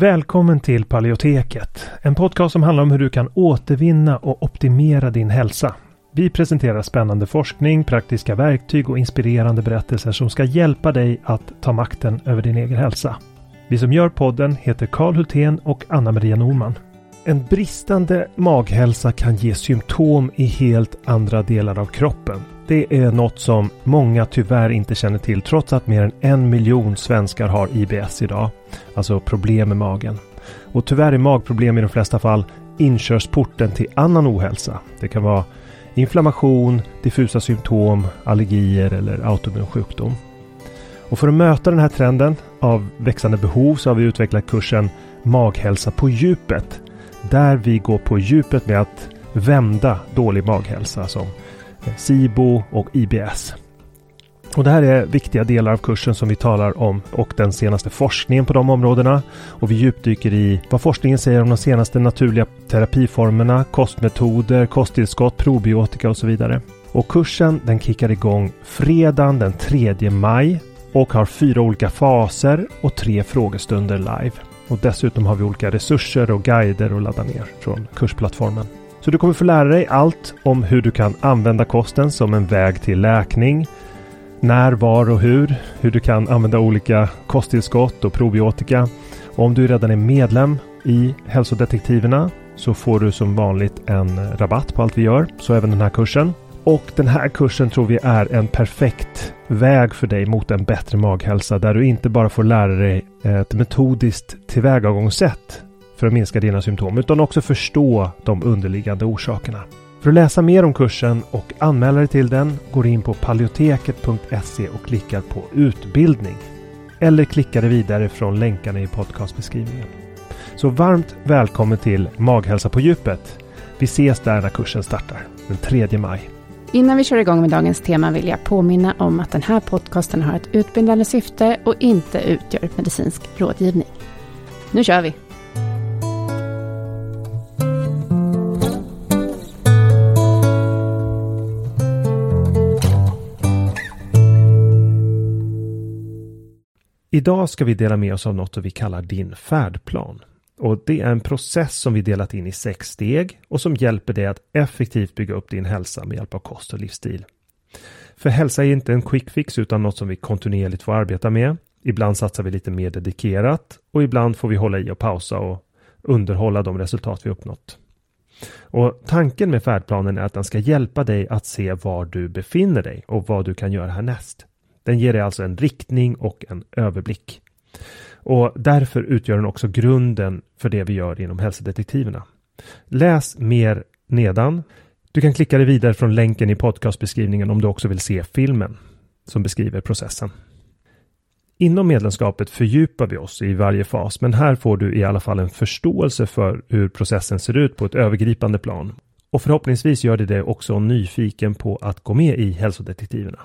Välkommen till Paleoteket, en podcast som handlar om hur du kan återvinna och optimera din hälsa. Vi presenterar spännande forskning, praktiska verktyg och inspirerande berättelser som ska hjälpa dig att ta makten över din egen hälsa. Vi som gör podden heter Karl Hultén och Anna-Maria Norman. En bristande maghälsa kan ge symptom i helt andra delar av kroppen. Det är något som många tyvärr inte känner till trots att mer än en miljon svenskar har IBS idag. Alltså problem med magen. Och tyvärr är magproblem i de flesta fall inkörsporten till annan ohälsa. Det kan vara inflammation, diffusa symptom, allergier eller autoimmun sjukdom. Och för att möta den här trenden av växande behov så har vi utvecklat kursen Maghälsa på djupet. Där vi går på djupet med att vända dålig maghälsa som SIBO och IBS. Och det här är viktiga delar av kursen som vi talar om och den senaste forskningen på de områdena. Och vi djupdyker i vad forskningen säger om de senaste naturliga terapiformerna, kostmetoder, kosttillskott, probiotika och så vidare. Och kursen den kickar igång fredagen den 3 maj och har fyra olika faser och tre frågestunder live. Och dessutom har vi olika resurser och guider att ladda ner från kursplattformen. Så du kommer få lära dig allt om hur du kan använda kosten som en väg till läkning. När, var och hur. Hur du kan använda olika kosttillskott och probiotika. Och om du redan är medlem i Hälsodetektiverna så får du som vanligt en rabatt på allt vi gör. Så även den här kursen. Och den här kursen tror vi är en perfekt väg för dig mot en bättre maghälsa där du inte bara får lära dig ett metodiskt tillvägagångssätt för att minska dina symptom utan också förstå de underliggande orsakerna. För att läsa mer om kursen och anmäla dig till den går in på paleoteket.se och klickar på utbildning. Eller klickar dig vidare från länkarna i podcastbeskrivningen. Så varmt välkommen till Maghälsa på djupet. Vi ses där när kursen startar den 3 maj. Innan vi kör igång med dagens tema vill jag påminna om att den här podcasten har ett utbildande syfte och inte utgör medicinsk rådgivning. Nu kör vi! Idag ska vi dela med oss av något vi kallar din färdplan. Och Det är en process som vi delat in i sex steg och som hjälper dig att effektivt bygga upp din hälsa med hjälp av kost och livsstil. För hälsa är inte en quick fix utan något som vi kontinuerligt får arbeta med. Ibland satsar vi lite mer dedikerat och ibland får vi hålla i och pausa och underhålla de resultat vi uppnått. Och Tanken med färdplanen är att den ska hjälpa dig att se var du befinner dig och vad du kan göra härnäst. Den ger dig alltså en riktning och en överblick. Och därför utgör den också grunden för det vi gör inom hälsodetektiverna. Läs mer nedan. Du kan klicka dig vidare från länken i podcastbeskrivningen om du också vill se filmen som beskriver processen. Inom medlemskapet fördjupar vi oss i varje fas, men här får du i alla fall en förståelse för hur processen ser ut på ett övergripande plan. Och förhoppningsvis gör det dig också nyfiken på att gå med i hälsodetektiverna.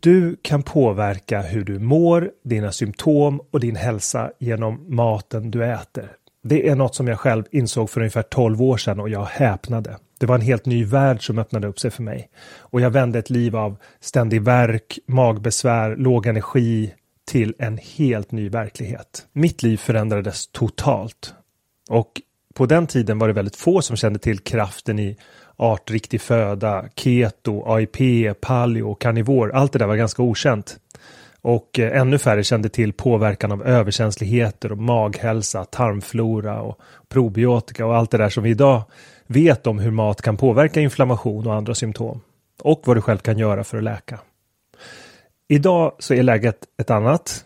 Du kan påverka hur du mår, dina symptom och din hälsa genom maten du äter. Det är något som jag själv insåg för ungefär 12 år sedan och jag häpnade. Det var en helt ny värld som öppnade upp sig för mig. Och jag vände ett liv av ständig värk, magbesvär, låg energi till en helt ny verklighet. Mitt liv förändrades totalt. Och på den tiden var det väldigt få som kände till kraften i artriktig föda, keto, AIP, paleo, karnivor. Allt det där var ganska okänt. Och eh, ännu färre kände till påverkan av överkänsligheter och maghälsa, tarmflora och probiotika och allt det där som vi idag vet om hur mat kan påverka inflammation och andra symptom. Och vad du själv kan göra för att läka. Idag så är läget ett annat.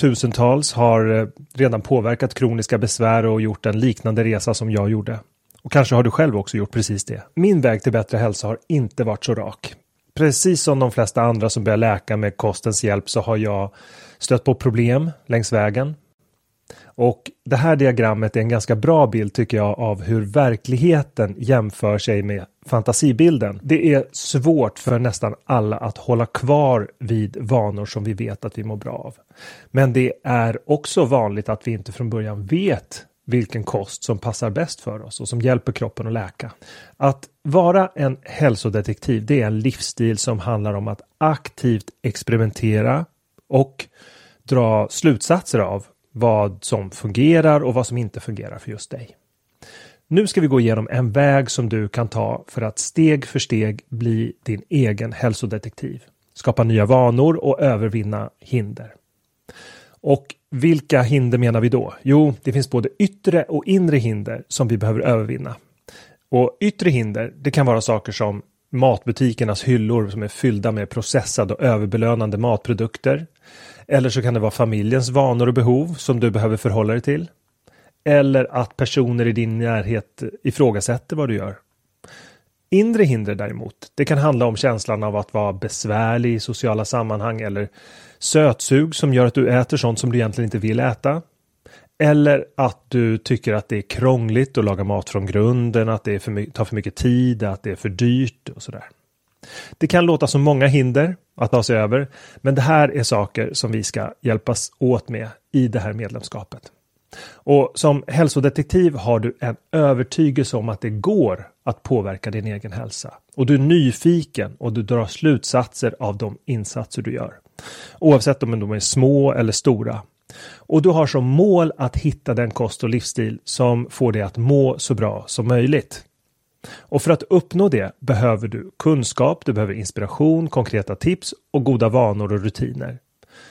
Tusentals har eh, redan påverkat kroniska besvär och gjort en liknande resa som jag gjorde. Och kanske har du själv också gjort precis det. Min väg till bättre hälsa har inte varit så rak. Precis som de flesta andra som börjar läka med kostens hjälp så har jag stött på problem längs vägen. Och det här diagrammet är en ganska bra bild tycker jag av hur verkligheten jämför sig med fantasibilden. Det är svårt för nästan alla att hålla kvar vid vanor som vi vet att vi mår bra av. Men det är också vanligt att vi inte från början vet vilken kost som passar bäst för oss och som hjälper kroppen att läka. Att vara en hälsodetektiv, det är en livsstil som handlar om att aktivt experimentera och dra slutsatser av vad som fungerar och vad som inte fungerar för just dig. Nu ska vi gå igenom en väg som du kan ta för att steg för steg bli din egen hälsodetektiv. Skapa nya vanor och övervinna hinder. Och vilka hinder menar vi då? Jo, det finns både yttre och inre hinder som vi behöver övervinna. Och yttre hinder, det kan vara saker som matbutikernas hyllor som är fyllda med processade och överbelönande matprodukter. Eller så kan det vara familjens vanor och behov som du behöver förhålla dig till. Eller att personer i din närhet ifrågasätter vad du gör. Inre hinder däremot, det kan handla om känslan av att vara besvärlig i sociala sammanhang eller sötsug som gör att du äter sånt som du egentligen inte vill äta. Eller att du tycker att det är krångligt att laga mat från grunden, att det för tar för mycket tid, att det är för dyrt och sådär. Det kan låta som många hinder att ta sig över, men det här är saker som vi ska hjälpas åt med i det här medlemskapet. Och som hälsodetektiv har du en övertygelse om att det går att påverka din egen hälsa. Och du är nyfiken och du drar slutsatser av de insatser du gör. Oavsett om de är små eller stora. Och du har som mål att hitta den kost och livsstil som får dig att må så bra som möjligt. Och för att uppnå det behöver du kunskap, du behöver inspiration, konkreta tips och goda vanor och rutiner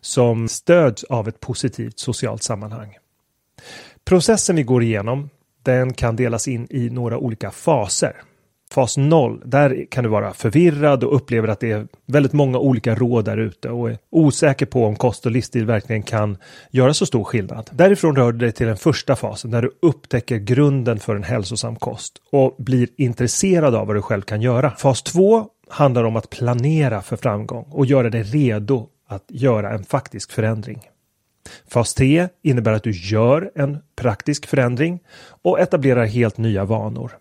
som stöds av ett positivt socialt sammanhang. Processen vi går igenom den kan delas in i några olika faser. Fas 0, där kan du vara förvirrad och upplever att det är väldigt många olika råd där ute och är osäker på om kost och livsstil verkligen kan göra så stor skillnad. Därifrån rör du dig till den första fasen där du upptäcker grunden för en hälsosam kost och blir intresserad av vad du själv kan göra. Fas 2 handlar om att planera för framgång och göra dig redo att göra en faktisk förändring. Fas 3 innebär att du gör en praktisk förändring och etablerar helt nya vanor.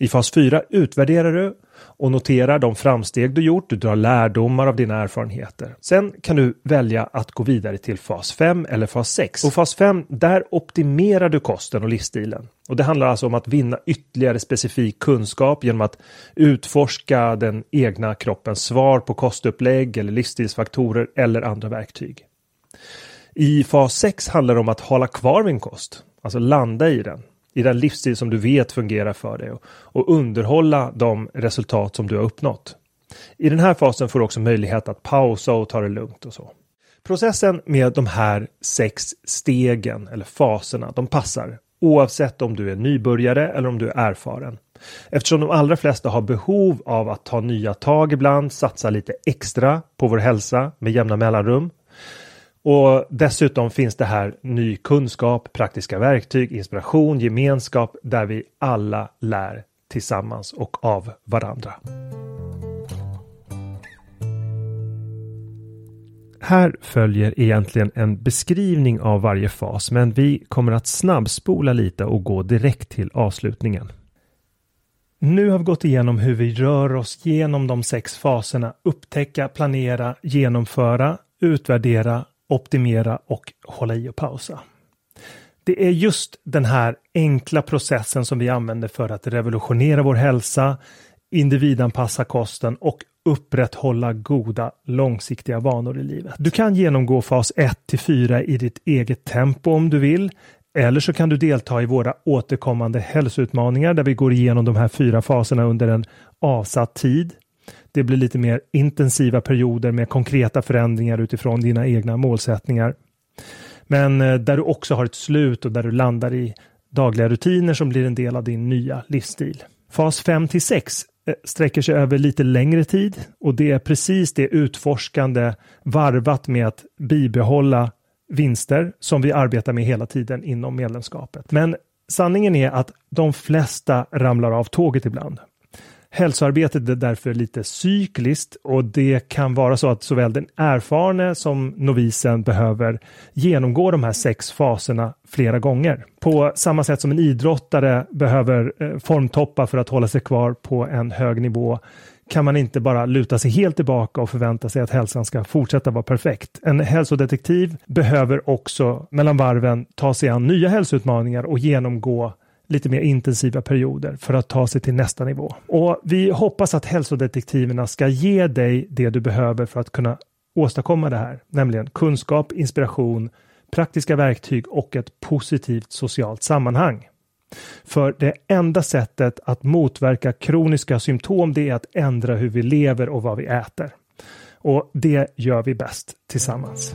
I fas 4 utvärderar du och noterar de framsteg du gjort, du drar lärdomar av dina erfarenheter. Sen kan du välja att gå vidare till fas 5 eller fas 6. Och fas 5, där optimerar du kosten och livsstilen. Och det handlar alltså om att vinna ytterligare specifik kunskap genom att utforska den egna kroppens svar på kostupplägg eller livsstilsfaktorer eller andra verktyg. I fas 6 handlar det om att hålla kvar vid en kost, alltså landa i den i den livsstil som du vet fungerar för dig och, och underhålla de resultat som du har uppnått. I den här fasen får du också möjlighet att pausa och ta det lugnt och så. Processen med de här sex stegen eller faserna, de passar oavsett om du är nybörjare eller om du är erfaren. Eftersom de allra flesta har behov av att ta nya tag ibland, satsa lite extra på vår hälsa med jämna mellanrum, och dessutom finns det här ny kunskap, praktiska verktyg, inspiration, gemenskap där vi alla lär tillsammans och av varandra. Här följer egentligen en beskrivning av varje fas men vi kommer att snabbspola lite och gå direkt till avslutningen. Nu har vi gått igenom hur vi rör oss genom de sex faserna upptäcka, planera, genomföra, utvärdera optimera och hålla i och pausa. Det är just den här enkla processen som vi använder för att revolutionera vår hälsa, individanpassa kosten och upprätthålla goda långsiktiga vanor i livet. Du kan genomgå fas 1 till 4 i ditt eget tempo om du vill. Eller så kan du delta i våra återkommande hälsoutmaningar där vi går igenom de här fyra faserna under en avsatt tid. Det blir lite mer intensiva perioder med konkreta förändringar utifrån dina egna målsättningar. Men eh, där du också har ett slut och där du landar i dagliga rutiner som blir en del av din nya livsstil. Fas 5 till 6 eh, sträcker sig över lite längre tid och det är precis det utforskande varvat med att bibehålla vinster som vi arbetar med hela tiden inom medlemskapet. Men sanningen är att de flesta ramlar av tåget ibland. Hälsoarbetet är därför lite cykliskt och det kan vara så att såväl den erfarne som novisen behöver genomgå de här sex faserna flera gånger. På samma sätt som en idrottare behöver eh, formtoppa för att hålla sig kvar på en hög nivå kan man inte bara luta sig helt tillbaka och förvänta sig att hälsan ska fortsätta vara perfekt. En hälsodetektiv behöver också mellan varven ta sig an nya hälsoutmaningar och genomgå lite mer intensiva perioder för att ta sig till nästa nivå. Och vi hoppas att hälsodetektiverna ska ge dig det du behöver för att kunna åstadkomma det här, nämligen kunskap, inspiration, praktiska verktyg och ett positivt socialt sammanhang. För det enda sättet att motverka kroniska symptom det är att ändra hur vi lever och vad vi äter. Och det gör vi bäst tillsammans.